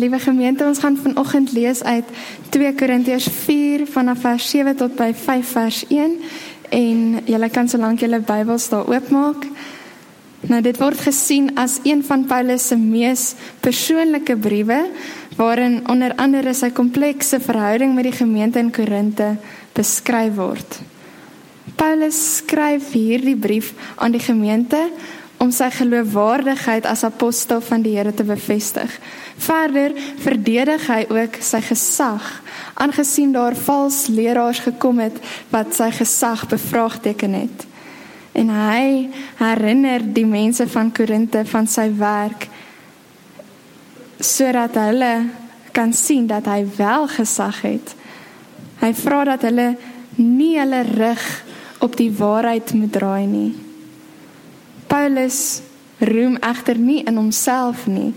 Liewe gemeente, ons gaan vanoggend lees uit 2 Korintiërs 4 vanaf vers 7 tot by 5 vers 1 en julle kan solank julle Bybels daar oopmaak. Nou dit word gesien as een van Paulus se mees persoonlike briewe waarin onder andere sy komplekse verhouding met die gemeente in Korinte beskryf word. Paulus skryf hierdie brief aan die gemeente om sy geloofwaardigheid as apostel van die Here te bevestig. Verder verdedig hy ook sy gesag, aangesien daar vals leraars gekom het wat sy gesag bevraagteken het. En hy herinner die mense van Korinte van sy werk sodat hulle kan sien dat hy wel gesag het. Hy vra dat hulle nie hulle rug op die waarheid moet draai nie. Paulus roem egter nie in homself nie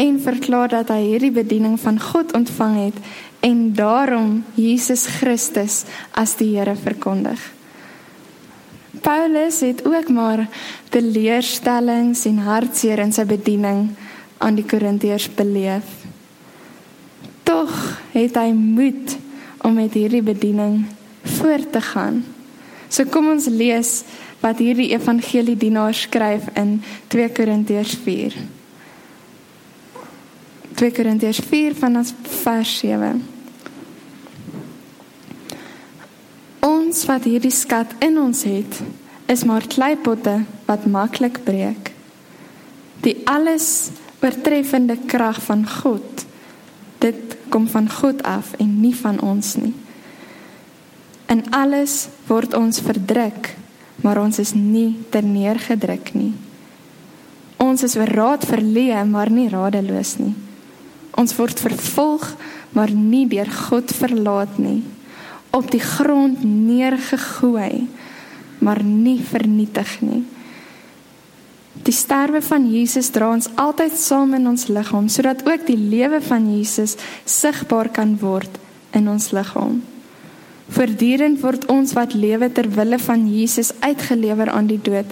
en verklaar dat hy hierdie bediening van God ontvang het en daarom Jesus Christus as die Here verkondig. Paulus het ook maar teleurstellings en hartseer in sy bediening aan die Korintiërs beleef. Tog het hy moed om met hierdie bediening voort te gaan. So kom ons lees wat hierdie evangelie dienaar skryf in 2 Korintiërs 4. 2 Korintiërs 4 vanaf vers 7. Ons wat hierdie skat in ons het, is maar kleipotte wat maklik breek. Die alles oortreffende krag van God. Dit kom van God af en nie van ons nie. In alles word ons verdruk maar ons is nie terneergedruk nie. Ons is oor raad verleë, maar nie radeloos nie. Ons word vervolg, maar nie deur God verlaat nie. Op die grond neergegooi, maar nie vernietig nie. Die sterwe van Jesus dra ons altyd saam in ons liggaam sodat ook die lewe van Jesus sigbaar kan word in ons liggaam. Voortdurend word ons wat lewe ter wille van Jesus uitgelewer aan die dood,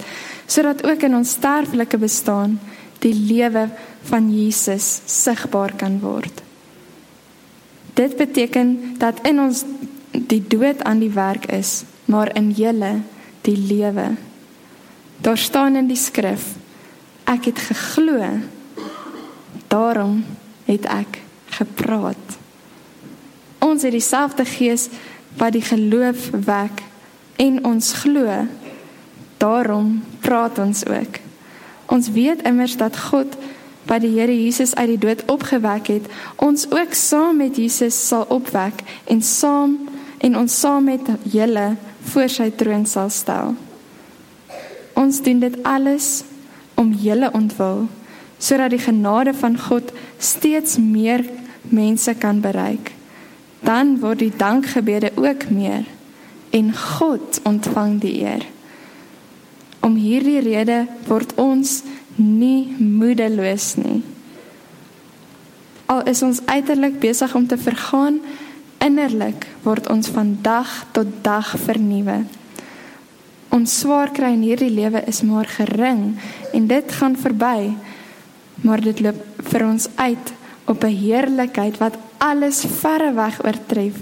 sodat ook in ons sterflike bestaan die lewe van Jesus sigbaar kan word. Dit beteken dat in ons die dood aan die werk is, maar in julle die lewe. Daar staan in die skrif: Ek het geglo, daarom het ek gepraat. Ons het dieselfde gees wat die geloof wek en ons glo. Daarom praat ons ook. Ons weet immers dat God wat die Here Jesus uit die dood opgewek het, ons ook saam met Jesus sal opwek en saam en ons saam met julle voor sy troon sal stel. Ons doen dit alles om julle ontwil sodat die genade van God steeds meer mense kan bereik dan word die dankgebede ook meer en God ontvang die eer. Om hierdie rede word ons nie moedeloos nie. Al is ons uiterlik besig om te vergaan, innerlik word ons van dag tot dag vernuwe. Ons swaar kry in hierdie lewe is maar gering en dit gaan verby, maar dit loop vir ons uit op 'n heerlikheid wat alles verreweg oortref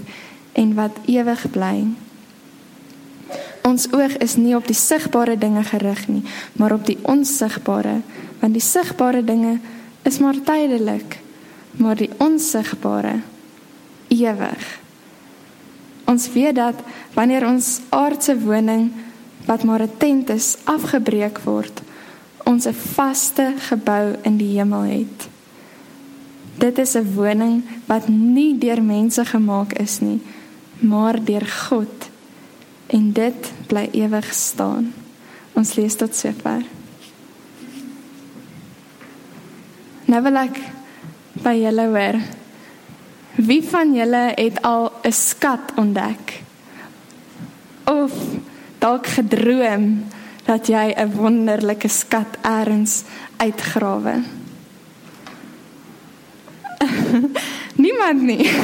en wat ewig bly. Ons oog is nie op die sigbare dinge gerig nie, maar op die onsigbare, want die sigbare dinge is maar tydelik, maar die onsigbare ewig. Ons weet dat wanneer ons aardse woning wat maar 'n tent is afgebreek word, ons 'n vaste gebou in die hemel het. Dit is 'n woning wat nie deur mense gemaak is nie, maar deur God. En dit bly ewig staan. Ons lees tot sover. Nou wil ek by julle hoor. Wie van julle het al 'n skat ontdek? Of dalk gedroom dat jy 'n wonderlike skat eers uitgrawe? Niemand nie.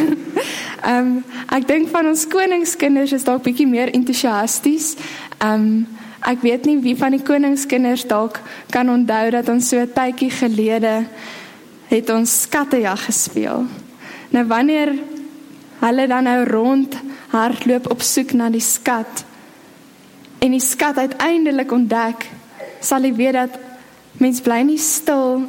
Ehm um, ek dink van ons koningskinders is dalk bietjie meer entoesiasties. Ehm um, ek weet nie wie van die koningskinders dalk kan onthou dat ons so 'n tydjie gelede het ons skattejag gespeel. Nou wanneer hulle dan nou rond hardloop op soek na die skat en die skat uiteindelik ontdek, sal jy weet dat mens bly nie stil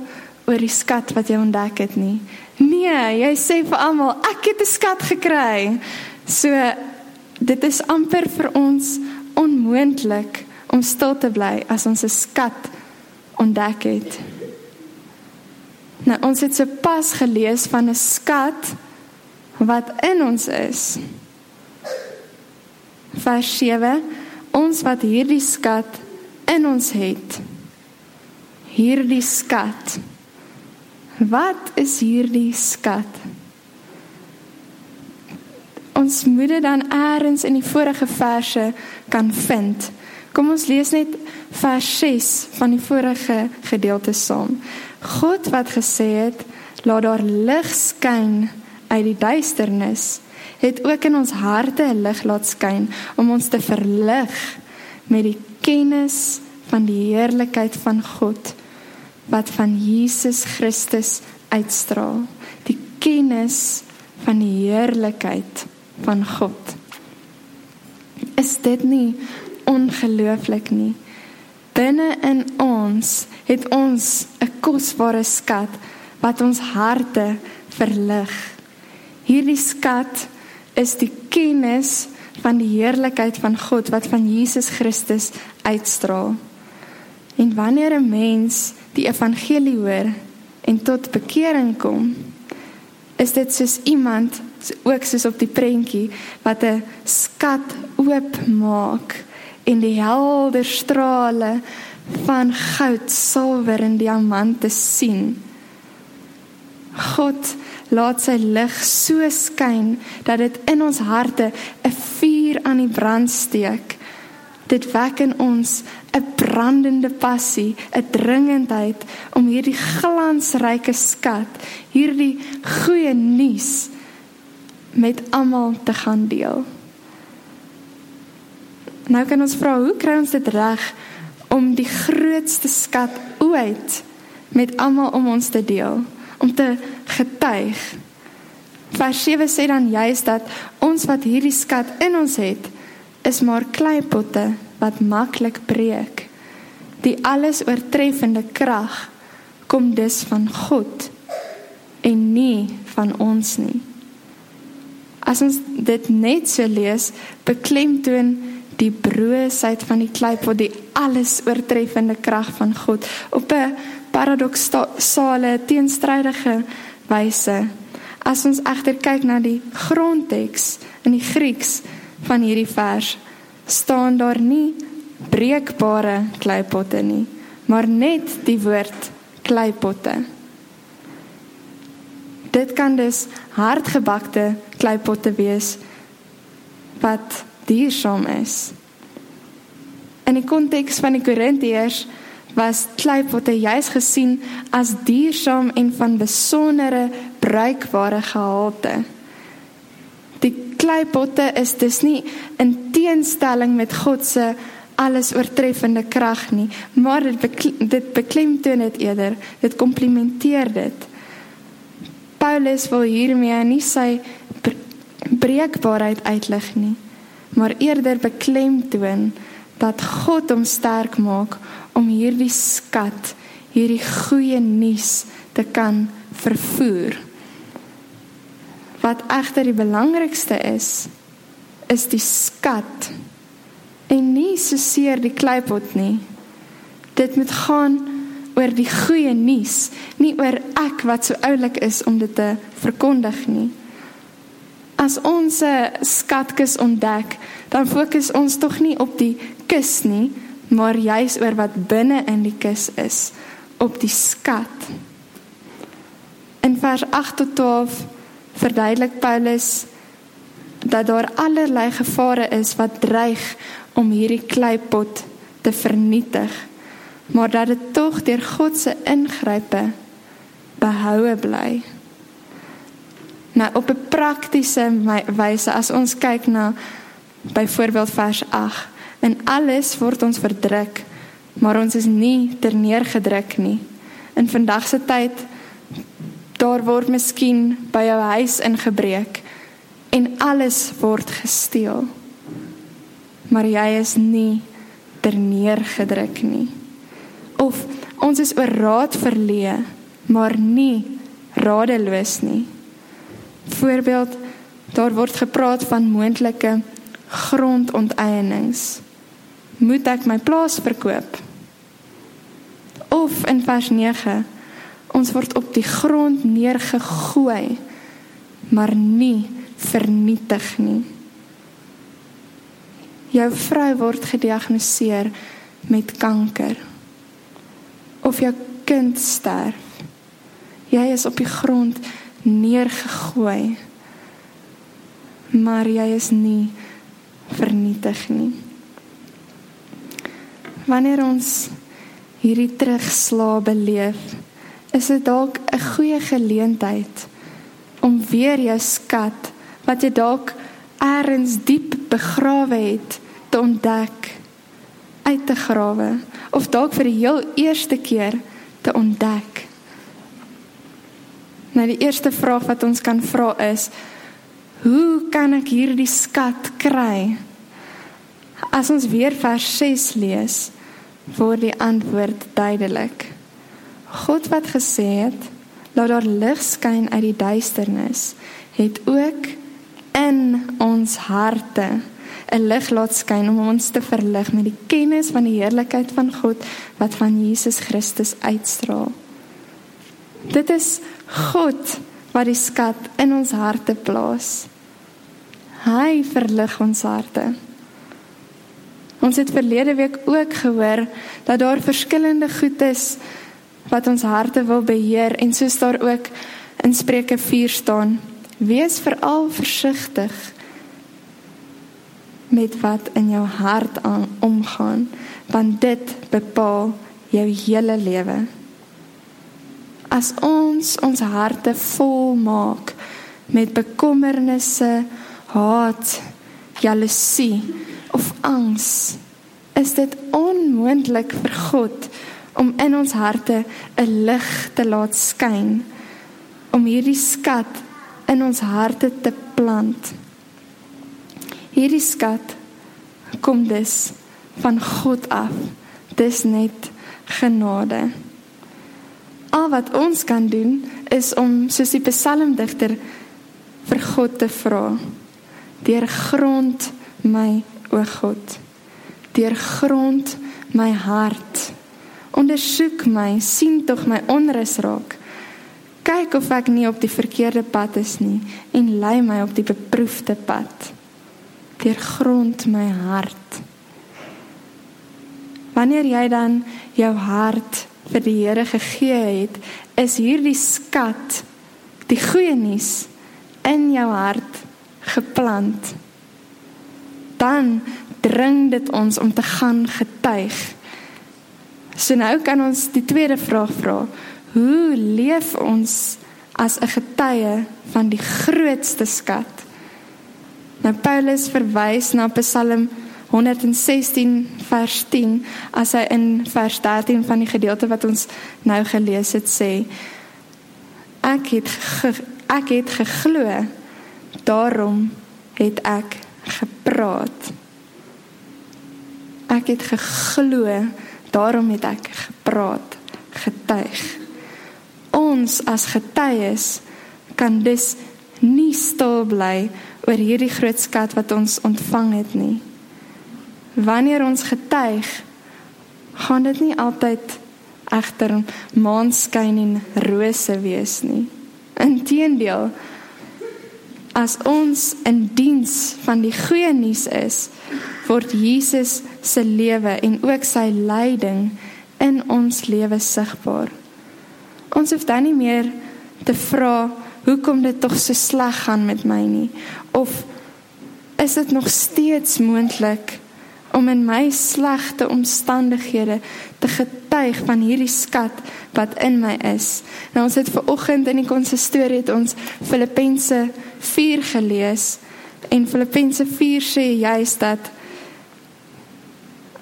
oor die skat wat jy ontdek het nie. Nee, jy sê vir almal, ek het 'n skat gekry. So dit is amper vir ons onmoontlik om stil te bly as ons 'n skat ontdek het. Nou ons het sopas gelees van 'n skat wat in ons is. Vers 7 Ons wat hierdie skat in ons het. Hierdie skat. Wat is hierdie skat? Ons moet dit dan eers in die vorige verse kan vind. Kom ons lees net vers 6 van die vorige gedeelte saam. God wat gesê het, laat daar lig skyn uit die duisternis, het ook in ons harte 'n lig laat skyn om ons te verlig met die kennis van die heerlikheid van God wat van Jesus Christus uitstraal. Die kennis van die heerlikheid van God. Is dit nie ongelooflik nie. Binne in ons het ons 'n kosbare skat wat ons harte verlig. Hierdie skat is die kennis van die heerlikheid van God wat van Jesus Christus uitstraal. En wanneer 'n mens die evangelie hoor en tot bekering kom, is dit soos iemand ook soos op die prentjie wat 'n skat oopmaak en die helder strale van goud, silwer en diamante sien. God laat sy lig so skyn dat dit in ons harte 'n vuur aan die brand steek. Dit wek in ons 'n brandende passie, 'n dringendheid om hierdie glansryke skat, hierdie goeie nuus met almal te gaan deel. Nou kan ons vra, hoe kry ons dit reg om die grootste skat ooit met almal om ons te deel, om te getuig? Vers 7 sê dan juist dat ons wat hierdie skat in ons het, is maar kleipotte wat maklik breek. Die alles oortreffende krag kom dus van God en nie van ons nie. As ons dit net so lees, beklemtoon die broosheid van die kleipot die alles oortreffende krag van God op 'n paradoksale teenstrydige wyse. As ons egter kyk na die grondteks in die Grieks van hierdie vers, staan daar nie breekbare kleipotte nie, maar net die woord kleipotte. Dit kan dus hardgebakte kleipotte wees wat duursaam is. In die konteks van die Korintiërs was kleipotte juis gesien as duursaam en van besondere bruikbare gehalte. Die kleipotte is dus nie in teenstelling met God se alles oortreffende krag nie, maar dit bekle dit beklemtoon dit eerder, dit komplementeer dit. Paulus wil hiermee nie sy breekbaarheid uitlig nie maar eerder beklemtoon dat God hom sterk maak om hierdie skat, hierdie goeie nuus te kan vervoer. Wat egter die belangrikste is, is die skat en nie so seer die kleipot nie. Dit moet gaan oor die goeie nuus, nie oor ek wat so oulik is om dit te verkondig nie. As ons 'n skatkis ontdek, dan fokus ons tog nie op die kus nie, maar juis oor wat binne in die kus is, op die skat. In vers 8 tot 12 verduidelik Paulus dat daar allerlei gevare is wat dreig om hierdie kleipot te vernietig, maar dat dit tog deur God se ingrype behoue bly. Nou op 'n praktiese wyse as ons kyk na byvoorbeeld vers 8, in alles word ons verdruk, maar ons is nie terneergedruk nie. In vandag se tyd daar word miskien by jou huis ingebreek en alles word gesteel. Maar jy is nie terneergedruk nie. Of ons is oor raad verleë, maar nie radeloos nie. Voorbeeld, daar word gepraat van moontlike grondonteiening. Moet ek my plaas verkoop? Of in vers 9, ons word op die grond neergegooi, maar nie vernietig nie. Jou vrou word gediagnoseer met kanker. Of jou kind sterf. Jy is op die grond neergegooi. Maar jy is nie vernietig nie. Wanneer ons hierdie terugslag beleef, is dit dalk 'n goeie geleentheid om weer jou skat wat jy dalk eers diep begrawe het te ontdek uit te grawe of dalk vir die heel eerste keer te ontdek. Nou die eerste vraag wat ons kan vra is hoe kan ek hierdie skat kry? As ons weer vers 6 lees, word die antwoord duidelik. God wat gesê het, laat daar lig skyn uit die duisternis, het ook in ons harte 'n lig laat skyn om ons te verlig met die kennis van die heerlikheid van God wat van Jesus Christus uitstraal. Dit is God wat die skat in ons harte plaas. Hy verlig ons harte. Ons het verlede week ook gehoor dat daar verskillende goed is wat ons harte wil beheer en soos daar ook in Spreuke 4 staan, wees veral versigtig met wat in jou hart aan omgaan, want dit bepaal jou hele lewe. As ons ons harte vol maak met bekommernisse, haat, jaloesie of angs, is dit onmoontlik vir God om in ons harte 'n lig te laat skyn om hierdie skat in ons harte te plant. Hierdie skat kom dus van God af. Dis net genade. Al wat ons kan doen is om soos die psalmdigter vir God te vra. Deur grond my o God. Deur grond my hart. Ondersoek my, sien tog my onrus raak. Kyk of ek nie op die verkeerde pad is nie en lei my op die beproefde pad. Deur grond my hart. Wanneer jy dan jou hart vir die Here gegee het, is hierdie skat, die goeie nuus in jou hart geplant. Dan dring dit ons om te gaan getuig. So nou kan ons die tweede vraag vra. Hoe leef ons as 'n getuie van die grootste skat? Nou Paulus verwys na Psalm 116 vers 10 as hy in vers 13 van die gedeelte wat ons nou gelees het sê ek het ge, ek het geglo daarom het ek gepraat. Ek het geglo daarom het ek gepraat getuig. Ons as getuies kan dus nie stil bly oor hierdie groot skat wat ons ontvang het nie wanneer ons getuig, gaan dit nie altyd egter maanskyn en rose wees nie. Inteendeel, as ons in diens van die goeie nuus is, word Jesus se lewe en ook sy lyding in ons lewe sigbaar. Ons hoef dan nie meer te vra hoekom dit tog so sleg gaan met my nie of is dit nog steeds moontlik om in my slegte omstandighede te getuig van hierdie skat wat in my is. Nou ons het ver oggend in die konsistorie het ons Filippense 4 gelees en Filippense 4 sê juist dat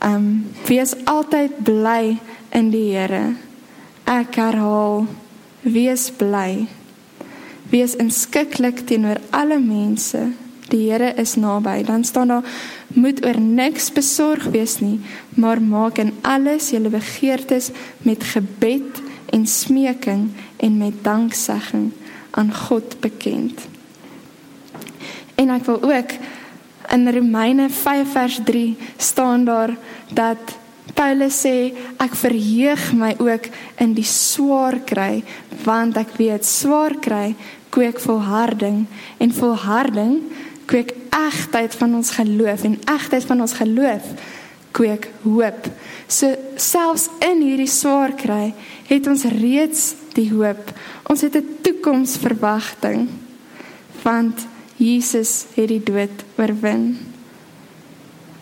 ehm um, wees altyd bly in die Here. Ek herhaal, wees bly Wees inskikkelik teenoor alle mense. Die Here is naby. Dan staan daar moet oor niks besorg wees nie, maar maak in alles julle begeertes met gebed en smeking en met danksegging aan God bekend. En ek wil ook in Romeine 5 vers 3 staan daar dat Paulus sê ek verheug my ook in die swaar kry want ek weet swaar kry kweek volharding en volharding kweek egtheid van ons geloof en egtheid van ons geloof kweek hoop. So selfs in hierdie swaar kry het ons reeds die hoop. Ons het 'n toekomsverwagting want Jesus het die dood oorwin.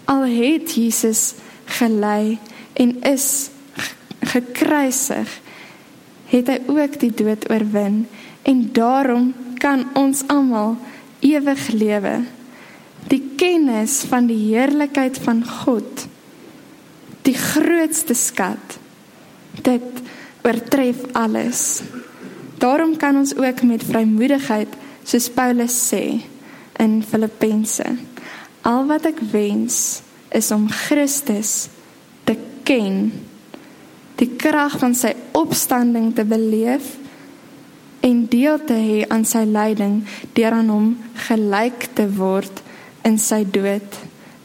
Al het Jesus gelei en is gekruisig, het hy ook die dood oorwin en daarom kan ons almal ewig lewe. Die kennis van die heerlikheid van God, die grootste skat, dit oortref alles. Daarom kan ons ook met vrymoedigheid, soos Paulus sê in Filippense, al wat ek wens is om Christus te ken, die krag van sy opstanding te beleef en deel te hê aan sy lyding deur aan hom gelyk te word in sy dood.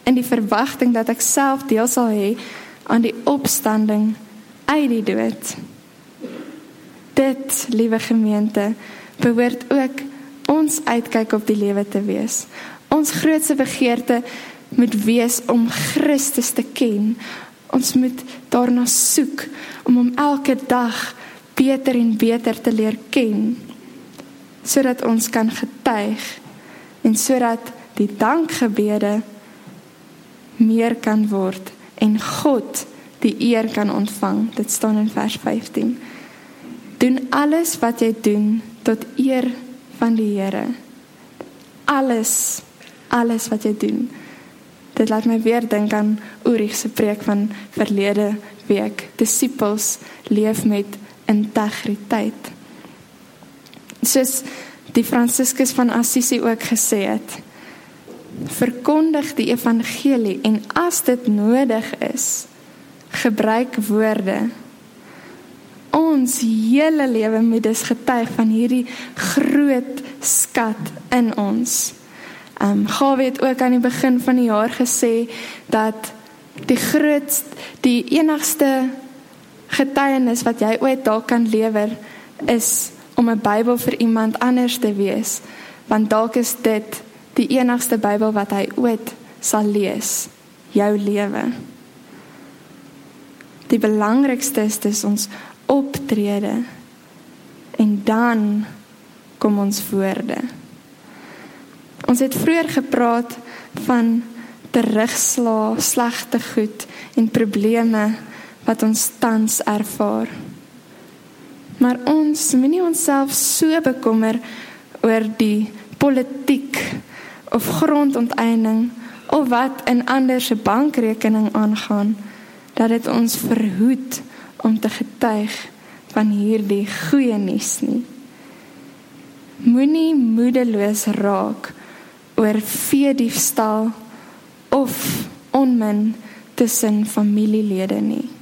In die verwagting dat ek self deel sal hê aan die opstanding uit die dood. Dit liewe gemeente behoort ook ons uitkyk op die lewe te wees. Ons grootste begeerte moet wees om Christus te ken. Ons moet daarna soek om hom elke dag beter en beter te leer ken sodat ons kan getuig en sodat die dankgebede meer kan word en God die eer kan ontvang. Dit staan in vers 15 doen alles wat jy doen tot eer van die Here. Alles alles wat jy doen. Dit laat my weer dink aan Ulrich se preek van verlede week. Disippels leef met integriteit. Soos die Franciscus van Assisi ook gesê het, verkondig die evangelie en as dit nodig is, gebruik woorde. Ons hele lewe moet dus getuig van hierdie groot skat in ons. Ehm um, Gawie het ook aan die begin van die jaar gesê dat die grootste die enigste getuienis wat jy ooit dalk kan lewer is om 'n Bybel vir iemand anders te wees want dalk is dit die enigste Bybel wat hy ooit sal lees jou lewe. Die belangrikste is dis ons optrede en dan kom ons woorde. Ons het vroeër gepraat van terugslag slegte goed en probleme wat ons tans ervaar. Maar ons moenie onsself so bekommer oor die politiek of grondonteiening of wat in ander se bankrekening aangaan dat dit ons verhoed om te getuig van hierdie goeie nuus nie. Moenie moedeloos raak oor vee diefstal of onmin tussen familielede nie.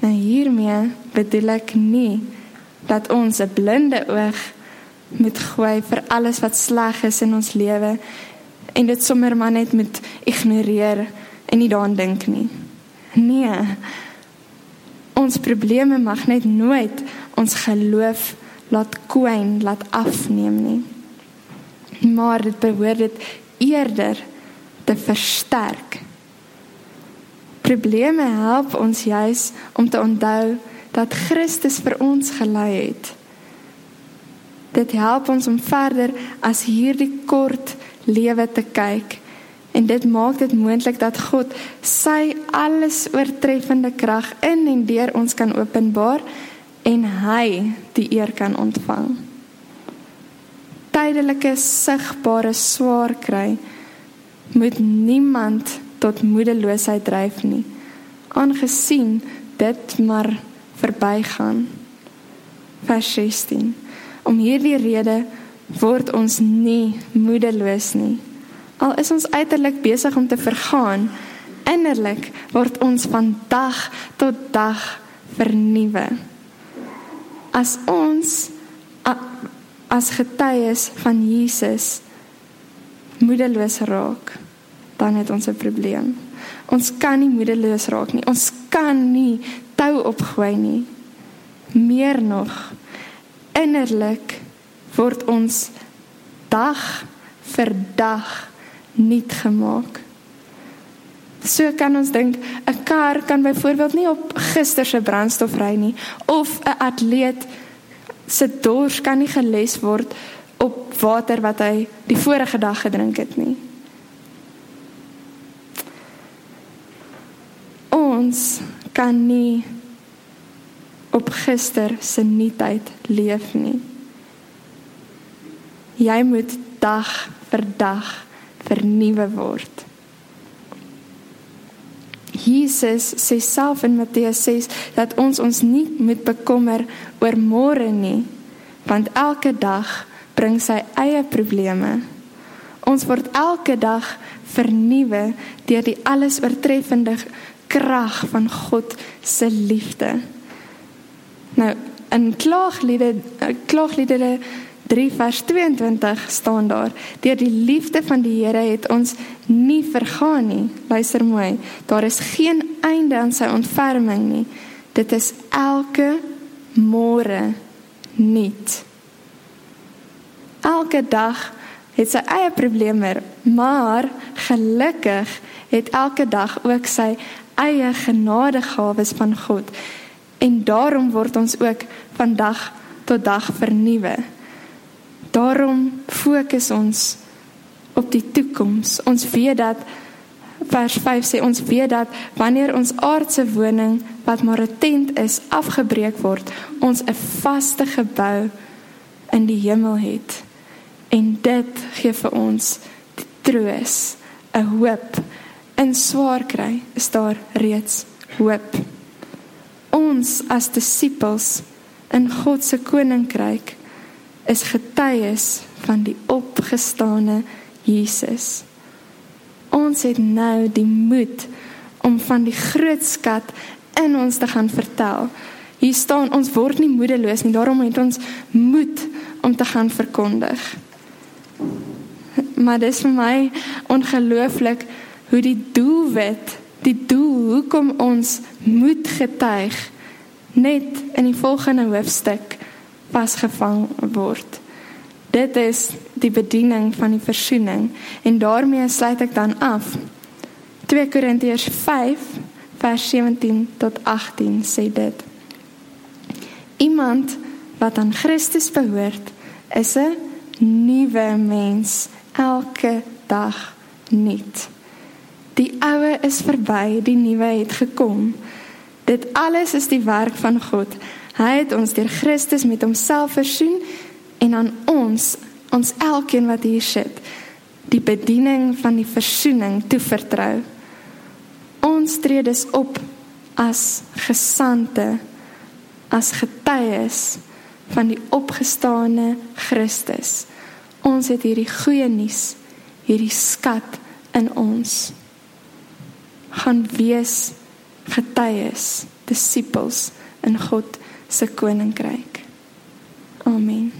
Nou hiermee bedoel ek nie dat ons 'n blinde oog moet gooi vir alles wat sleg is in ons lewe en dit sommer maar net moet ignoreer en nie daaraan dink nie. Nee. Ons probleme mag net nooit ons geloof laat kwyn, laat afneem nie. Maar dit behoort dit eerder te versterk probleme help ons juis om te onthou dat Christus vir ons gelei het. Dit help ons om verder as hierdie kort lewe te kyk en dit maak dit moontlik dat God sy alles oortreffende krag in en deur ons kan openbaar en hy die eer kan ontvang. Tydelike sigbare swaar kry moet niemand tot moedeloosheid dryf nie aangesien dit maar verbygaan vers 16. Om hierdie rede word ons nie moedeloos nie. Al is ons uiterlik besig om te vergaan, innerlik word ons van dag tot dag vernuwe. As ons as getuies van Jesus moedeloos raak, dan het ons 'n probleem. Ons kan nie moedeloos raak nie. Ons kan nie tou opgooi nie. Meer nog, innerlik word ons dag vir dag nuut gemaak. So kan ons dink 'n kar kan byvoorbeeld nie op gister se brandstof ry nie of 'n atleet se dors kan nie geles word op water wat hy die vorige dag gedrink het nie. Ons kan nie op gister se nuutheid leef nie. Jy moet dag vir dag vernuwe word. Jesus sê self in Matteus 6 dat ons ons nie moet bekommer oor môre nie, want elke dag bring sy eie probleme. Ons word elke dag vernuwe deur die alles oortreffende krag van God se liefde. Nou in klaagliede klaagliedere 3 vers 22 staan daar: Deur die liefde van die Here het ons nie vergaan nie. Luister mooi. Daar is geen einde aan sy ontferming nie. Dit is elke môre nuut. Elke dag het sy eie probleme, maar gelukkig het elke dag ook sy eie genadegawes van God. En daarom word ons ook van dag tot dag vernuwe. Daarom fokus ons op die toekoms. Ons weet dat vers 5 sê ons weet dat wanneer ons aardse woning wat maar 'n tent is afgebreek word, ons 'n vaste gebou in die hemel het. En dit gee vir ons troos, 'n hoop. In swaar kry is daar reeds hoop. Ons as disippels in God se koninkryk is getuies van die opgestane Jesus. Ons het nou die moed om van die groot skat in ons te gaan vertel. Hier staan ons word nie moedeloos nie, daarom het ons moed om te gaan verkondig. Maar dis vir my ongelooflik hoe die doelwit, die doel hoekom ons moed getuig net in die volgende hoofstuk vasgevang word. Dit is die bediening van die versoening en daarmee sluit ek dan af. 2 Korintiërs 5 vers 17 tot 18 sê dit. Iemand wat aan Christus behoort, is 'n nuwe mens elke dag nuut. Die ou is verby, die nuwe het gekom. Dit alles is die werk van God. Hy het ons deur Christus met homself versoen en aan ons, ons elkeen wat hier sit, die bediening van die versoening toevertrou. Ons tree dus op as gesande, as getuies van die opgestane Christus. Ons het hierdie goeie nuus, hierdie skat in ons. Gaan wees getuies, disippels in God se koninkryk. Amen.